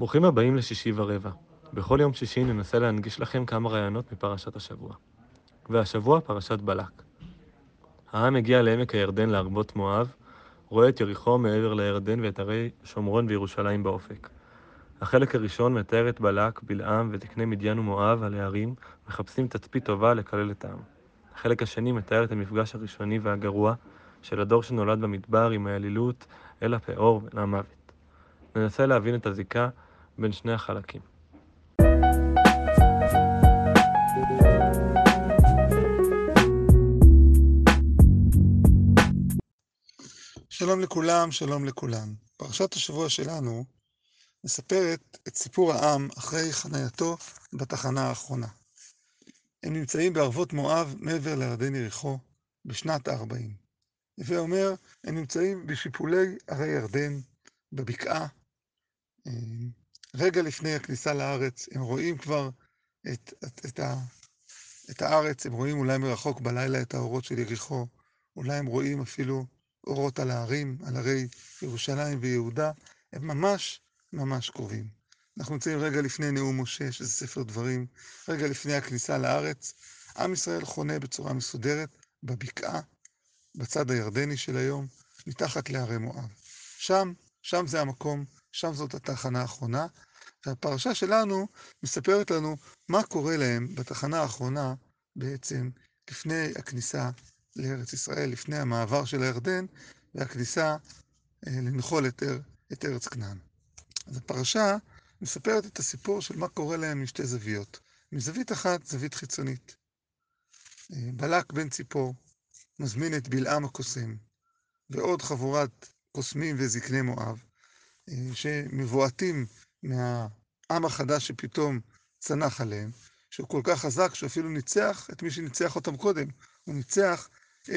ברוכים הבאים לשישי ורבע. בכל יום שישי ננסה להנגיש לכם כמה רעיונות מפרשת השבוע. והשבוע פרשת בלק. העם הגיע לעמק הירדן להרבות מואב, רואה את יריחו מעבר לירדן ואת ערי שומרון וירושלים באופק. החלק הראשון מתאר את בלק, בלעם ותקני מדיין ומואב על הערים, מחפשים תצפית טובה לקלל את העם. החלק השני מתאר את המפגש הראשוני והגרוע של הדור שנולד במדבר עם האלילות אל הפאור ולמוות. ננסה להבין את הזיקה בין שני החלקים. שלום לכולם, שלום לכולם. פרשת השבוע שלנו מספרת את סיפור העם אחרי חנייתו בתחנה האחרונה. הם נמצאים בערבות מואב מעבר לירדן יריחו בשנת ה-40. הווה אומר, הם נמצאים בשיפולי הרי ירדן, בבקעה. רגע לפני הכניסה לארץ, הם רואים כבר את, את, את, ה, את הארץ, הם רואים אולי מרחוק בלילה את האורות של יריחו, אולי הם רואים אפילו אורות על ההרים, על הרי ירושלים ויהודה, הם ממש ממש קרובים. אנחנו נמצאים רגע לפני נאום משה, שזה ספר דברים, רגע לפני הכניסה לארץ. עם ישראל חונה בצורה מסודרת בבקעה, בצד הירדני של היום, מתחת להרי מואב. שם, שם זה המקום, שם זאת התחנה האחרונה, והפרשה שלנו מספרת לנו מה קורה להם בתחנה האחרונה, בעצם לפני הכניסה לארץ ישראל, לפני המעבר של הירדן, והכניסה אה, לנחול את, ארץ כנען. אז הפרשה מספרת את הסיפור של מה קורה להם משתי זוויות. מזווית אחת, זווית חיצונית. אה, בלק בן ציפור מזמין את בלעם הקוסם ועוד חבורת קוסמים וזקני מואב, שמבועטים מהעם החדש שפתאום צנח עליהם, שהוא כל כך חזק שאפילו ניצח את מי שניצח אותם קודם. הוא ניצח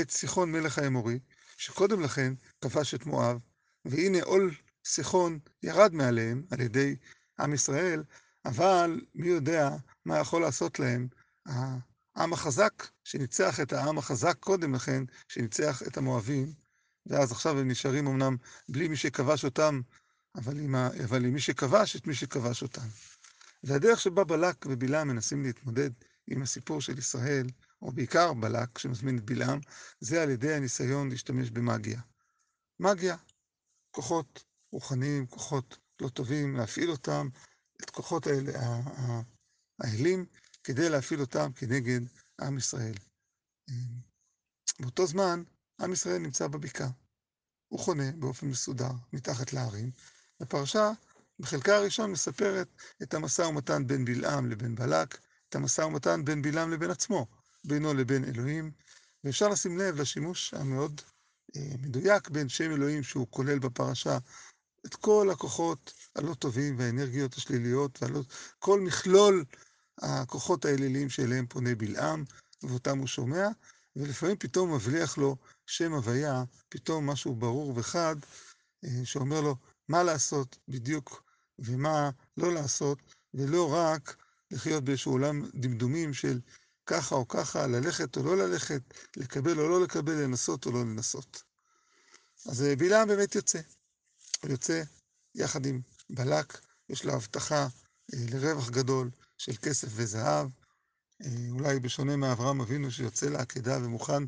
את סיחון מלך האמורי, שקודם לכן כבש את מואב, והנה עול סיחון ירד מעליהם על ידי עם ישראל, אבל מי יודע מה יכול לעשות להם העם החזק שניצח את העם החזק קודם לכן, שניצח את המואבים, ואז עכשיו הם נשארים אמנם בלי מי שכבש אותם, אבל עם, מי שכבש את מי שכבש אותם. והדרך שבה בלק ובלעם מנסים להתמודד עם הסיפור של ישראל, או בעיקר בלק שמזמין את בלעם, זה על ידי הניסיון להשתמש במאגיה. מגיה, כוחות רוחניים, כוחות לא טובים, להפעיל אותם, את כוחות האלה, האלים, כדי להפעיל אותם כנגד עם ישראל. באותו זמן, עם ישראל נמצא בבקעה. הוא חונה באופן מסודר מתחת להרים. הפרשה, בחלקה הראשון, מספרת את המשא ומתן בין בלעם לבין בלק, את המשא ומתן בין בלעם לבין עצמו, בינו לבין אלוהים, ואפשר לשים לב לשימוש המאוד אה, מדויק בין שם אלוהים שהוא כולל בפרשה את כל הכוחות הלא טובים והאנרגיות השליליות, כל מכלול הכוחות האליליים שאליהם פונה בלעם, ואותם הוא שומע, ולפעמים פתאום מבליח לו שם הוויה, פתאום משהו ברור וחד, אה, שאומר לו מה לעשות בדיוק ומה לא לעשות, ולא רק לחיות באיזשהו עולם דמדומים של ככה או ככה, ללכת או לא ללכת, לקבל או לא לקבל, לנסות או לא לנסות. אז אה, בלעם באמת יוצא. הוא יוצא יחד עם בלק, יש לו הבטחה אה, לרווח גדול של כסף וזהב. אה, אולי בשונה מאברהם אבינו שיוצא לעקדה ומוכן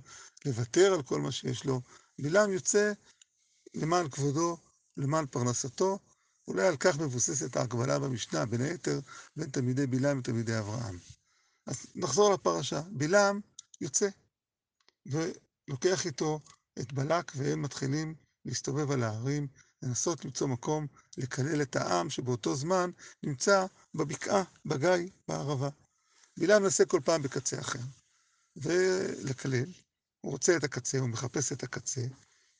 לוותר על כל מה שיש לו, בלעם יוצא למען כבודו, למען פרנסתו, אולי על כך מבוססת ההקבלה במשנה, בין היתר, בין תלמידי בלעם לתלמידי אברהם. אז נחזור לפרשה. בלעם יוצא, ולוקח איתו את בלק, והם מתחילים להסתובב על ההרים, לנסות למצוא מקום לקלל את העם שבאותו זמן נמצא בבקעה, בגיא, בערבה. בלעם מנסה כל פעם בקצה אחר, ולקלל. הוא רוצה את הקצה, הוא מחפש את הקצה.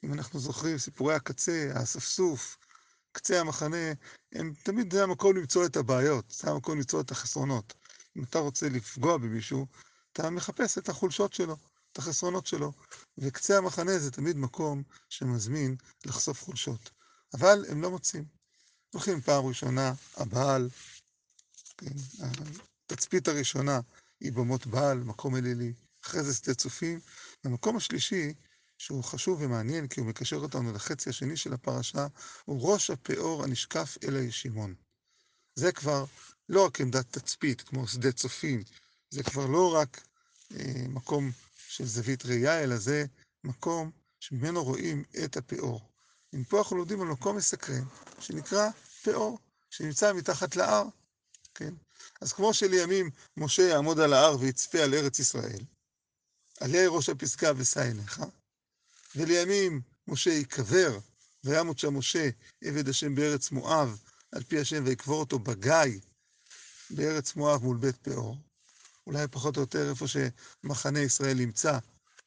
אם אנחנו זוכרים, סיפורי הקצה, האספסוף, קצה המחנה, הם תמיד זה המקום למצוא את הבעיות, זה המקום למצוא את החסרונות. אם אתה רוצה לפגוע במישהו, אתה מחפש את החולשות שלו, את החסרונות שלו. וקצה המחנה זה תמיד מקום שמזמין לחשוף חולשות. אבל הם לא מוצאים. הולכים פעם ראשונה, הבעל, כן, התצפית הראשונה היא במות בעל, מקום אלילי, אחרי זה שדה צופים. המקום השלישי, שהוא חשוב ומעניין כי הוא מקשר אותנו לחצי השני של הפרשה, הוא ראש הפאור הנשקף אל הישימון. זה כבר לא רק עמדת תצפית, כמו שדה צופים, זה כבר לא רק אה, מקום של זווית ראייה, אלא זה מקום שממנו רואים את הפאור. ומפה אנחנו לומדים על מקום מסקרן, שנקרא פאור, שנמצא מתחת להר, כן? אז כמו שלימים משה יעמוד על ההר ויצפה על ארץ ישראל, עלה ראש הפסגה ושא עיניך, ולימים משה ייקבר, וימות שם משה עבד השם בארץ מואב, על פי השם, ויקבור אותו בגיא, בארץ מואב מול בית פאור, אולי פחות או יותר איפה שמחנה ישראל נמצא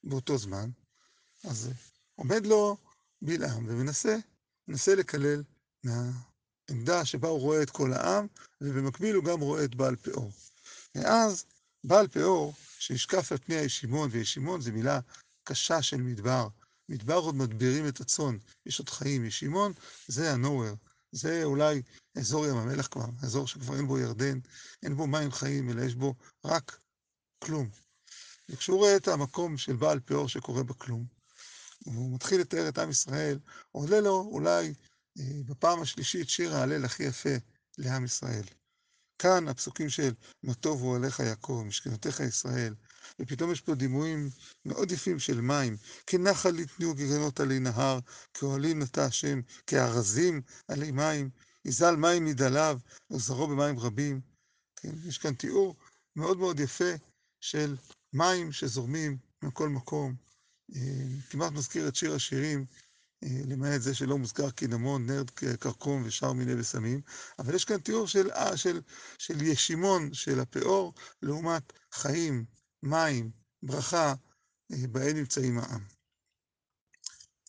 באותו זמן, אז עומד לו בלעם ומנסה, מנסה לקלל מהעמדה שבה הוא רואה את כל העם, ובמקביל הוא גם רואה את בעל פאור. ואז בעל פאור, שישקף על פני הישימון, וישימון זו מילה קשה של מדבר, מדבר עוד מדבירים את הצאן, יש עוד חיים, ישימון זה ה-nowhere, זה אולי אזור ים המלח כבר, אזור שכבר אין בו ירדן, אין בו מים חיים, אלא יש בו רק כלום. וכשהוא רואה את המקום של בעל פאור שקורה בכלום, והוא מתחיל לתאר את עם ישראל, עולה לו אולי אה, בפעם השלישית שיר ההלל הכי יפה לעם ישראל. כאן הפסוקים של מה טוב הוא עליך יעקב, משכנותיך ישראל, ופתאום יש פה דימויים מאוד יפים של מים, כנחל יתנו גגנות עלי נהר, כאוהלים נטע השם, כארזים עלי מים, יזל מים מדליו, וזרעו במים רבים. כן, יש כאן תיאור מאוד מאוד יפה של מים שזורמים מכל מקום. אה, כמעט מזכיר את שיר השירים, אה, למעט זה שלא מוזכר קינמון, נרד כרכום ושאר מיני בשמים, אבל יש כאן תיאור של, אה, של, של ישימון של הפאור, לעומת חיים, מים, ברכה, בהן נמצאים העם.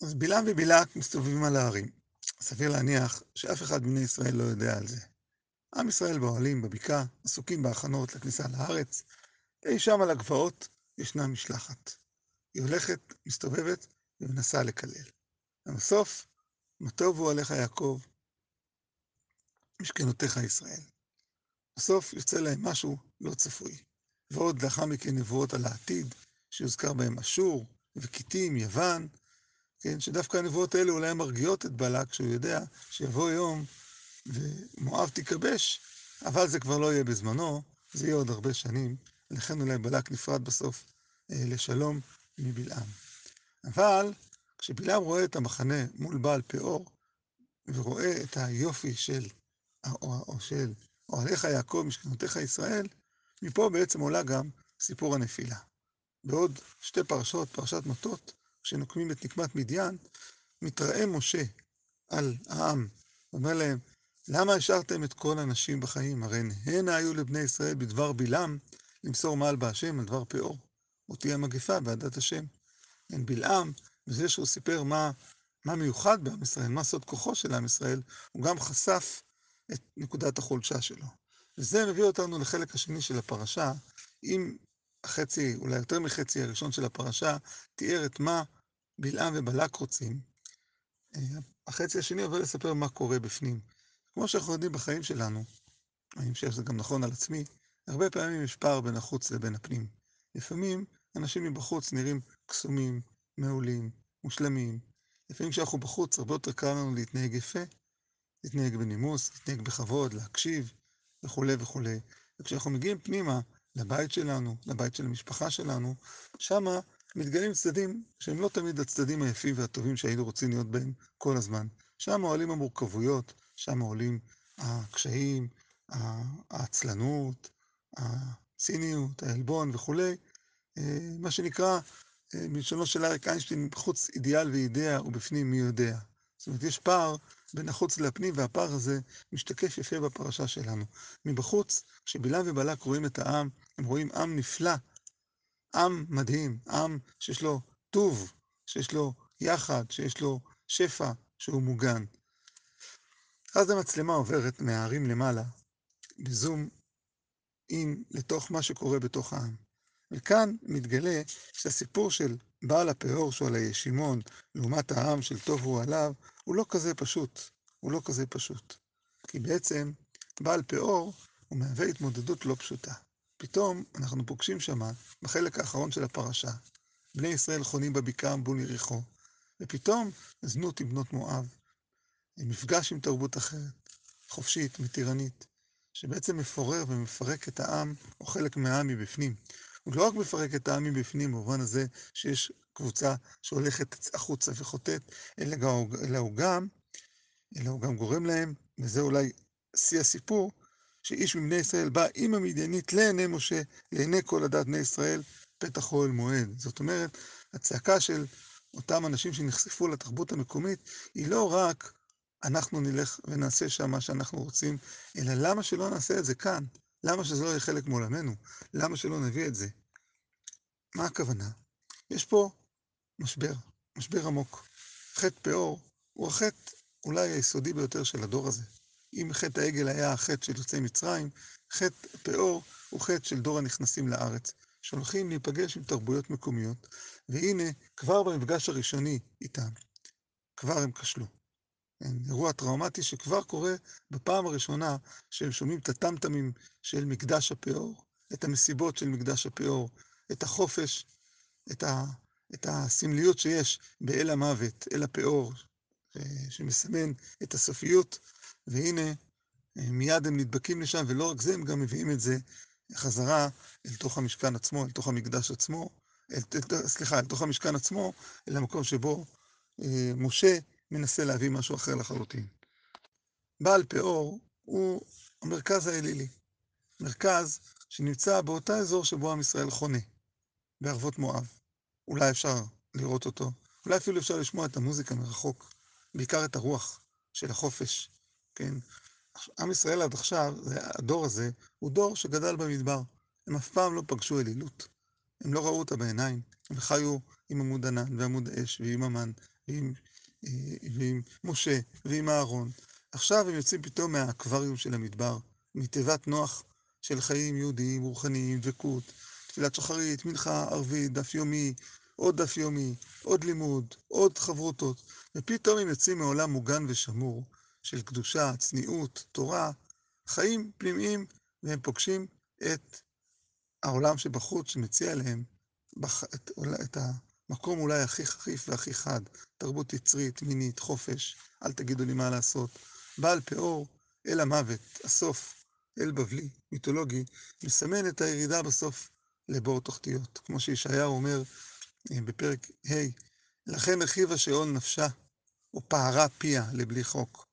אז בלעם ובלעק מסתובבים על ההרים. סביר להניח שאף אחד מבני ישראל לא יודע על זה. עם ישראל באוהלים, בבקעה, עסוקים בהכנות לכניסה לארץ. אי שם על הגבעות ישנה משלחת. היא הולכת, מסתובבת ומנסה לקלל. ובסוף, מה טובו עליך יעקב, משכנותיך ישראל. בסוף יוצא להם משהו לא צפוי. ועוד לאחר מכן נבואות על העתיד, שיוזכר בהם אשור, וקיטים, יוון, כן, שדווקא הנבואות האלה אולי מרגיעות את בלק, שהוא יודע שיבוא יום ומואב תיכבש, אבל זה כבר לא יהיה בזמנו, זה יהיה עוד הרבה שנים, לכן אולי בלק נפרד בסוף אה, לשלום מבלעם. אבל כשבלעם רואה את המחנה מול בעל פאור, ורואה את היופי של, או, או של יעקב, משכנותיך ישראל, מפה בעצם עולה גם סיפור הנפילה. בעוד שתי פרשות, פרשת מטות, כשנוקמים את נקמת מדיין, מתראה משה על העם, אומר להם, למה השארתם את כל הנשים בחיים? הרי הנה היו לבני ישראל בדבר בלעם למסור מעל בהשם על דבר פאור. אותי המגפה בעדת השם. אין בלעם, וזה שהוא סיפר מה, מה מיוחד בעם ישראל, מה סוד כוחו של עם ישראל, הוא גם חשף את נקודת החולשה שלו. וזה מביא אותנו לחלק השני של הפרשה, אם החצי, אולי יותר מחצי הראשון של הפרשה, תיאר את מה בלעם ובלק רוצים. אה, החצי השני עובר לספר מה קורה בפנים. כמו שאנחנו יודעים בחיים שלנו, אני חושב שזה גם נכון על עצמי, הרבה פעמים יש פער בין החוץ לבין הפנים. לפעמים אנשים מבחוץ נראים קסומים, מעולים, מושלמים. לפעמים כשאנחנו בחוץ, הרבה יותר קל לנו להתנהג יפה, להתנהג בנימוס, להתנהג בכבוד, להקשיב, וכולי וכולי. וכשאנחנו מגיעים פנימה, לבית שלנו, לבית של המשפחה שלנו, שמה מתגלים צדדים שהם לא תמיד הצדדים היפים והטובים שהיינו רוצים להיות בהם כל הזמן. שם עולים המורכבויות, שם עולים הקשיים, העצלנות, הציניות, העלבון וכולי. אה, מה שנקרא, אה, מלשונו של אריק איינשטיין, בחוץ אידיאל ואידאה ובפנים מי יודע. זאת אומרת, יש פער בין החוץ לפנים, והפער הזה משתקף יפה בפרשה שלנו. מבחוץ, כשבלעם ובלק רואים את העם, הם רואים עם נפלא, עם מדהים, עם שיש לו טוב, שיש לו יחד, שיש לו שפע, שהוא מוגן. אז המצלמה עוברת מההרים למעלה, בזום אין לתוך מה שקורה בתוך העם. וכאן מתגלה שהסיפור של בעל הפאור שהוא על הישימון, לעומת העם של טוב הוא עליו, הוא לא כזה פשוט. הוא לא כזה פשוט. כי בעצם בעל פאור הוא מהווה התמודדות לא פשוטה. פתאום אנחנו פוגשים שמה, בחלק האחרון של הפרשה, בני ישראל חונים בבקעה מול יריחו, ופתאום זנות עם בנות מואב, מפגש עם תרבות אחרת, חופשית, מתירנית, שבעצם מפורר ומפרק את העם, או חלק מהעם מבפנים. הוא לא רק מפרק את העם מבפנים, במובן הזה שיש קבוצה שהולכת החוצה וחוטאת, אלא, הוא גם, אלא הוא גם גורם להם, וזה אולי שיא הסיפור, שאיש מבני ישראל בא עם המדיינית לעיני משה, לעיני כל עדת בני ישראל, פתח אוהל מועד. זאת אומרת, הצעקה של אותם אנשים שנחשפו לתרבות המקומית, היא לא רק אנחנו נלך ונעשה שם מה שאנחנו רוצים, אלא למה שלא נעשה את זה כאן? למה שזה לא יהיה חלק מעולמנו? למה שלא נביא את זה? מה הכוונה? יש פה משבר, משבר עמוק. חטא פאור הוא החטא אולי היסודי ביותר של הדור הזה. אם חטא העגל היה החטא של יוצאי מצרים, חטא פאור הוא חטא של דור הנכנסים לארץ, שהולכים להיפגש עם תרבויות מקומיות, והנה, כבר במפגש הראשוני איתם, כבר הם כשלו. כן, אירוע טראומטי שכבר קורה בפעם הראשונה שהם שומעים את הטמטמים של מקדש הפאור, את המסיבות של מקדש הפאור, את החופש, את, ה, את הסמליות שיש באל המוות, אל הפאור, שמסמן את הסופיות, והנה, מיד הם נדבקים לשם, ולא רק זה, הם גם מביאים את זה חזרה אל תוך המשכן עצמו, אל תוך המקדש עצמו, אל, אל, סליחה, אל תוך המשכן עצמו, אל המקום שבו אה, משה מנסה להביא משהו אחר לחלוטין. בעל פאור הוא המרכז האלילי, מרכז שנמצא באותה אזור שבו עם ישראל חונה, בערבות מואב. אולי אפשר לראות אותו, אולי אפילו אפשר לשמוע את המוזיקה מרחוק, בעיקר את הרוח של החופש, כן? עם ישראל עד עכשיו, הדור הזה, הוא דור שגדל במדבר. הם אף פעם לא פגשו אלילות. הם לא ראו אותה בעיניים. הם חיו עם עמוד ענן ועמוד אש ועם המן ועם ועם משה ועם אהרון. עכשיו הם יוצאים פתאום מהאקווריום של המדבר, מתיבת נוח של חיים יהודיים, רוחניים, דבקות, תפילת שחרית, מנחה, ערבית, דף יומי, עוד דף יומי, עוד לימוד, עוד חברותות, ופתאום הם יוצאים מעולם מוגן ושמור של קדושה, צניעות, תורה, חיים פנימיים, והם פוגשים את העולם שבחוץ שמציע להם את, את, מקום אולי הכי חריף והכי חד, תרבות יצרית, מינית, חופש, אל תגידו לי מה לעשות. בעל פאור, אל המוות, הסוף, אל בבלי, מיתולוגי, מסמן את הירידה בסוף לבור תחתיות. כמו שישעיהו אומר אה, בפרק ה', לכן הרחיבה שאול נפשה, או פערה פיה לבלי חוק.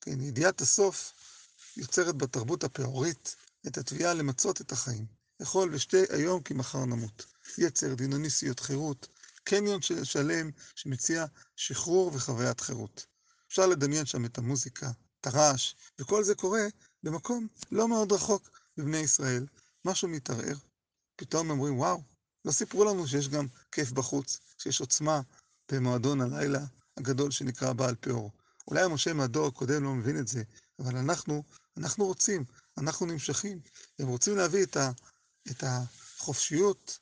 כן, ידיעת הסוף יוצרת בתרבות הפאורית את התביעה למצות את החיים. אכול ושתה היום כי מחר נמות. יצר, דינוניסיות, חירות, קניון שלם שמציע שחרור וחוויית חירות. אפשר לדמיין שם את המוזיקה, את הרעש, וכל זה קורה במקום לא מאוד רחוק בבני ישראל. משהו מתערער. פתאום אומרים, וואו, לא סיפרו לנו שיש גם כיף בחוץ, שיש עוצמה במועדון הלילה הגדול שנקרא בעל פאור. אולי המשה מהדור הקודם לא מבין את זה, אבל אנחנו, אנחנו רוצים, אנחנו נמשכים, הם רוצים להביא את, ה, את החופשיות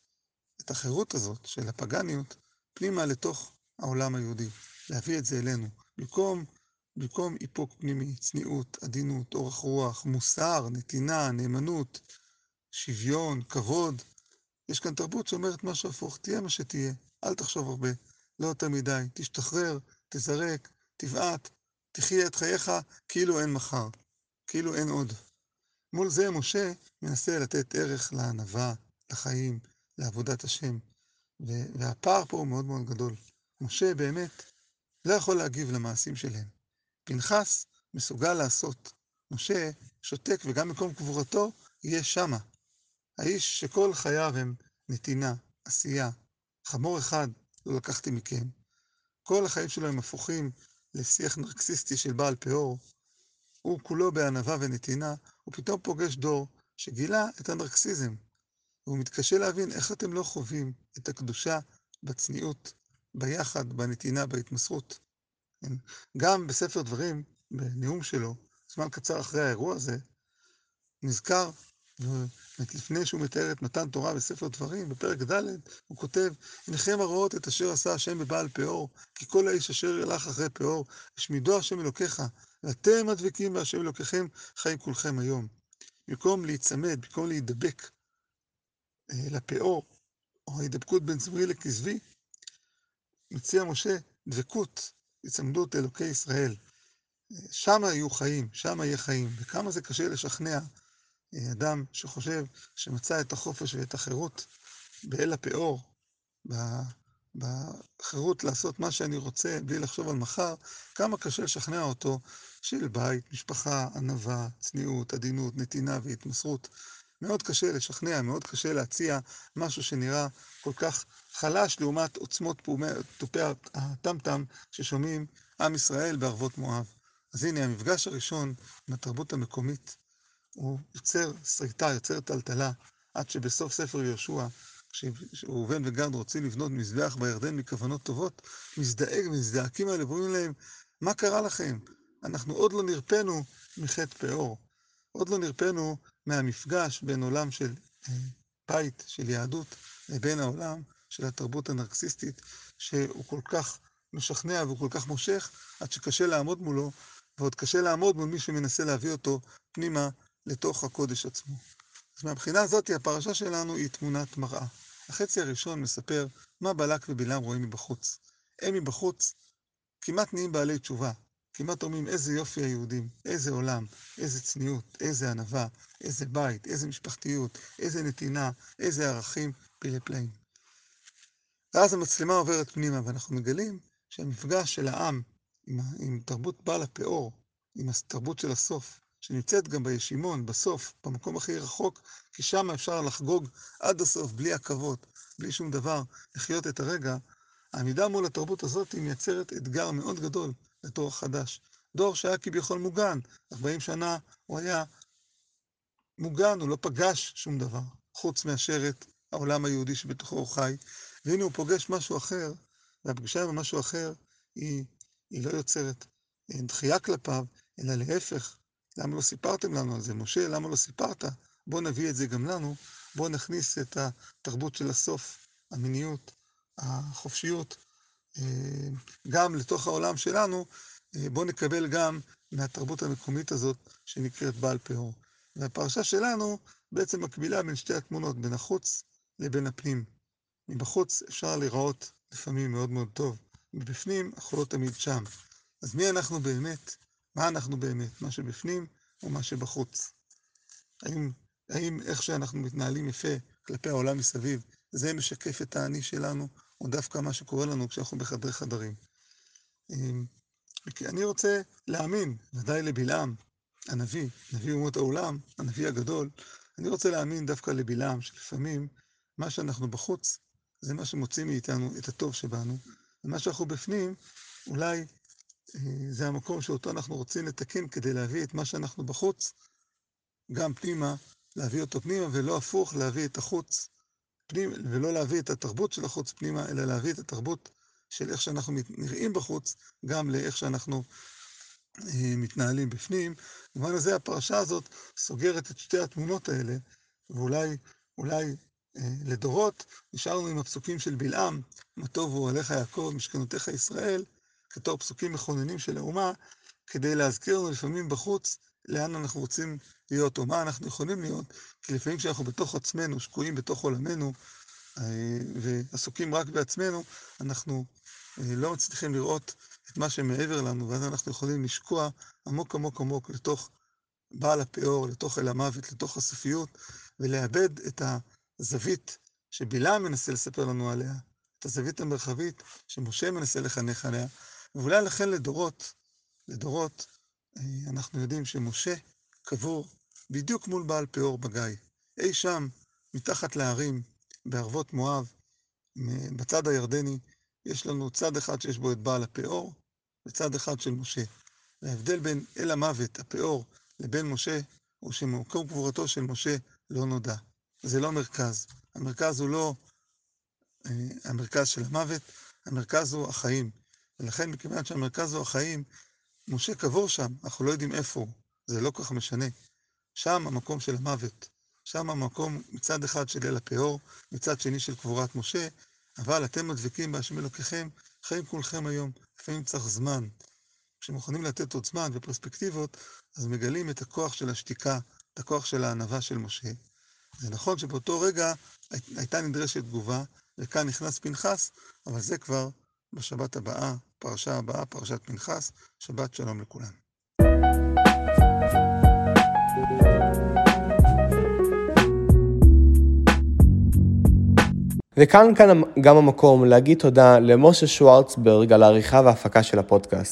את החירות הזאת של הפגניות פנימה לתוך העולם היהודי, להביא את זה אלינו. במקום, במקום איפוק פנימי, צניעות, עדינות, אורך רוח, מוסר, נתינה, נאמנות, שוויון, כבוד. יש כאן תרבות שאומרת משהו הפוך, תהיה מה שתהיה, אל תחשוב הרבה, לא יותר מדי, תשתחרר, תזרק, תבעט, תחיה את חייך כאילו אין מחר, כאילו אין עוד. מול זה משה מנסה לתת ערך לענווה, לחיים, לעבודת השם. והפער פה הוא מאוד מאוד גדול. משה באמת לא יכול להגיב למעשים שלהם. פנחס מסוגל לעשות. משה שותק וגם מקום קבורתו יהיה שמה. האיש שכל חייו הם נתינה, עשייה, חמור אחד לא לקחתי מכם. כל החיים שלו הם הפוכים לשיח נרקסיסטי של בעל פאור. הוא כולו בענווה ונתינה, הוא פתאום פוגש דור שגילה את הנרקסיזם. והוא מתקשה להבין איך אתם לא חווים את הקדושה בצניעות, ביחד, בנתינה, בהתמסרות. כן? גם בספר דברים, בנאום שלו, זמן קצר אחרי האירוע הזה, נזכר, לפני שהוא מתאר את מתן תורה בספר דברים, בפרק ד', הוא כותב, הנכם הרואות את אשר עשה השם בבעל פאור, כי כל האיש אשר ילך אחרי פאור, השמידו השם אלוקיך, ואתם הדבקים בהשם אלוקיכם, חיים כולכם היום. במקום להיצמד, במקום להידבק לפאור, או ההידבקות בין זמרי לכזבי, מציע משה דבקות, הצמדות אלוקי ישראל. שם יהיו חיים, שם יהיה חיים. וכמה זה קשה לשכנע אדם שחושב שמצא את החופש ואת החירות באל הפאור, בחירות לעשות מה שאני רוצה בלי לחשוב על מחר, כמה קשה לשכנע אותו של בית, משפחה, ענווה, צניעות, עדינות, נתינה והתמסרות. מאוד קשה לשכנע, מאוד קשה להציע משהו שנראה כל כך חלש לעומת עוצמות תופי הטמטם ששומעים עם ישראל בערבות מואב. אז הנה, המפגש הראשון עם התרבות המקומית הוא יוצר שריטה, יוצר טלטלה, עד שבסוף ספר יהושע, כשראובן וגד רוצים לבנות מזבח בירדן מכוונות טובות, מזדעק, מזדעקים האלה ואומרים להם, מה קרה לכם? אנחנו עוד לא נרפאנו מחטא פאור. עוד לא נרפאנו מהמפגש בין עולם של אה, בית, של יהדות, לבין העולם של התרבות הנרקסיסטית, שהוא כל כך משכנע והוא כל כך מושך, עד שקשה לעמוד מולו, ועוד קשה לעמוד מול מי שמנסה להביא אותו פנימה לתוך הקודש עצמו. אז מהבחינה הזאת, הפרשה שלנו היא תמונת מראה. החצי הראשון מספר מה בלק ובלעם רואים מבחוץ. הם מבחוץ כמעט נהיים בעלי תשובה, כמעט אומרים איזה יופי היהודים, איזה עולם, איזה צניעות, איזה ענווה, איזה בית, איזה משפחתיות, איזה נתינה, איזה ערכים, פלאי פלאים. ואז המצלמה עוברת פנימה, ואנחנו מגלים שהמפגש של העם עם, עם תרבות בעל הפאור, עם התרבות של הסוף, שנמצאת גם בישימון, בסוף, במקום הכי רחוק, כי שם אפשר לחגוג עד הסוף, בלי עכבות, בלי שום דבר, לחיות את הרגע, העמידה מול התרבות הזאת היא מייצרת אתגר מאוד גדול לדור החדש. דור שהיה כביכול מוגן, 40 שנה הוא היה מוגן, הוא לא פגש שום דבר, חוץ מאשר את העולם היהודי שבתוכו הוא חי, והנה הוא פוגש משהו אחר, והפגישה עם משהו אחר היא, היא לא יוצרת דחייה כלפיו, אלא להפך, למה לא סיפרתם לנו על זה? משה, למה לא סיפרת? בואו נביא את זה גם לנו, בואו נכניס את התרבות של הסוף, המיניות, החופשיות, אה, גם לתוך העולם שלנו, אה, בואו נקבל גם מהתרבות המקומית הזאת שנקראת בעל פאור. והפרשה שלנו בעצם מקבילה בין שתי התמונות, בין החוץ לבין הפנים. מבחוץ אפשר לראות לפעמים מאוד מאוד טוב, מבפנים אנחנו לא תמיד שם. אז מי אנחנו באמת? מה אנחנו באמת? מה שבפנים או מה שבחוץ? האם, האם איך שאנחנו מתנהלים יפה כלפי העולם מסביב, זה משקף את האני שלנו, או דווקא מה שקורה לנו כשאנחנו בחדרי חדרים? אמ, אני רוצה להאמין, ודאי לבלעם, הנביא, נביא אומות העולם, הנביא הגדול, אני רוצה להאמין דווקא לבלעם, שלפעמים מה שאנחנו בחוץ, זה מה שמוציא מאיתנו את הטוב שבנו, ומה שאנחנו בפנים, אולי זה המקום שאותו אנחנו רוצים לתקן כדי להביא את מה שאנחנו בחוץ, גם פנימה, להביא אותו פנימה, ולא הפוך, להביא את החוץ פנימה, ולא להביא את התרבות של החוץ פנימה, אלא להביא את התרבות של איך שאנחנו נראים בחוץ, גם לאיך שאנחנו אה, מתנהלים בפנים. במובן הזה הפרשה הזאת סוגרת את שתי התמונות האלה, ואולי, אולי אה, לדורות נשארנו עם הפסוקים של בלעם, מה טוב הוא עליך יעקב, משכנותיך ישראל, כתור פסוקים מכוננים של האומה, כדי להזכיר לנו לפעמים בחוץ לאן אנחנו רוצים להיות, או מה אנחנו יכולים להיות, כי לפעמים כשאנחנו בתוך עצמנו, שקועים בתוך עולמנו, אה, ועסוקים רק בעצמנו, אנחנו אה, לא מצליחים לראות את מה שמעבר לנו, ואז אנחנו יכולים לשקוע עמוק עמוק עמוק לתוך בעל הפאור, לתוך אל המוות, לתוך הסופיות, ולאבד את הזווית שבלעם מנסה לספר לנו עליה, את הזווית המרחבית שמשה מנסה לחנך עליה, ואולי לכן לדורות, לדורות, אה, אנחנו יודעים שמשה קבור בדיוק מול בעל פאור בגיא. אי שם, מתחת להרים, בערבות מואב, בצד הירדני, יש לנו צד אחד שיש בו את בעל הפאור, וצד אחד של משה. וההבדל בין אל המוות, הפאור, לבין משה, הוא שמקום קבורתו של משה לא נודע. זה לא מרכז. המרכז הוא לא אה, המרכז של המוות, המרכז הוא החיים. ולכן, מכיוון שהמרכז הוא החיים, משה קבור שם, אנחנו לא יודעים איפה הוא, זה לא כל כך משנה. שם המקום של המוות, שם המקום מצד אחד של אל הפאור, מצד שני של קבורת משה, אבל אתם מדבקים בהשם אלוקיכם, חיים כולכם היום, לפעמים צריך זמן. כשמוכנים לתת עוד זמן ופרספקטיבות, אז מגלים את הכוח של השתיקה, את הכוח של הענווה של משה. זה נכון שבאותו רגע הייתה נדרשת תגובה, וכאן נכנס פנחס, אבל זה כבר בשבת הבאה, פרשה הבאה, פרשת פנחס, שבת שלום לכולם. וכאן כאן גם המקום להגיד תודה למשה שוורצברג על העריכה וההפקה של הפודקאסט.